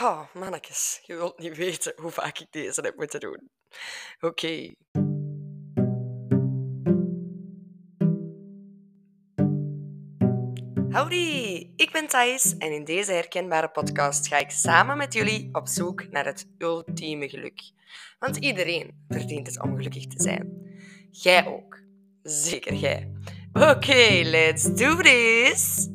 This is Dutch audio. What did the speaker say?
Oh, mannetjes, je wilt niet weten hoe vaak ik deze heb moeten doen. Oké. Howdy, ik ben Thijs en in deze herkenbare podcast ga ik samen met jullie op zoek naar het ultieme geluk. Want iedereen verdient het om gelukkig te zijn. Jij ook. Zeker jij. Oké, let's do this!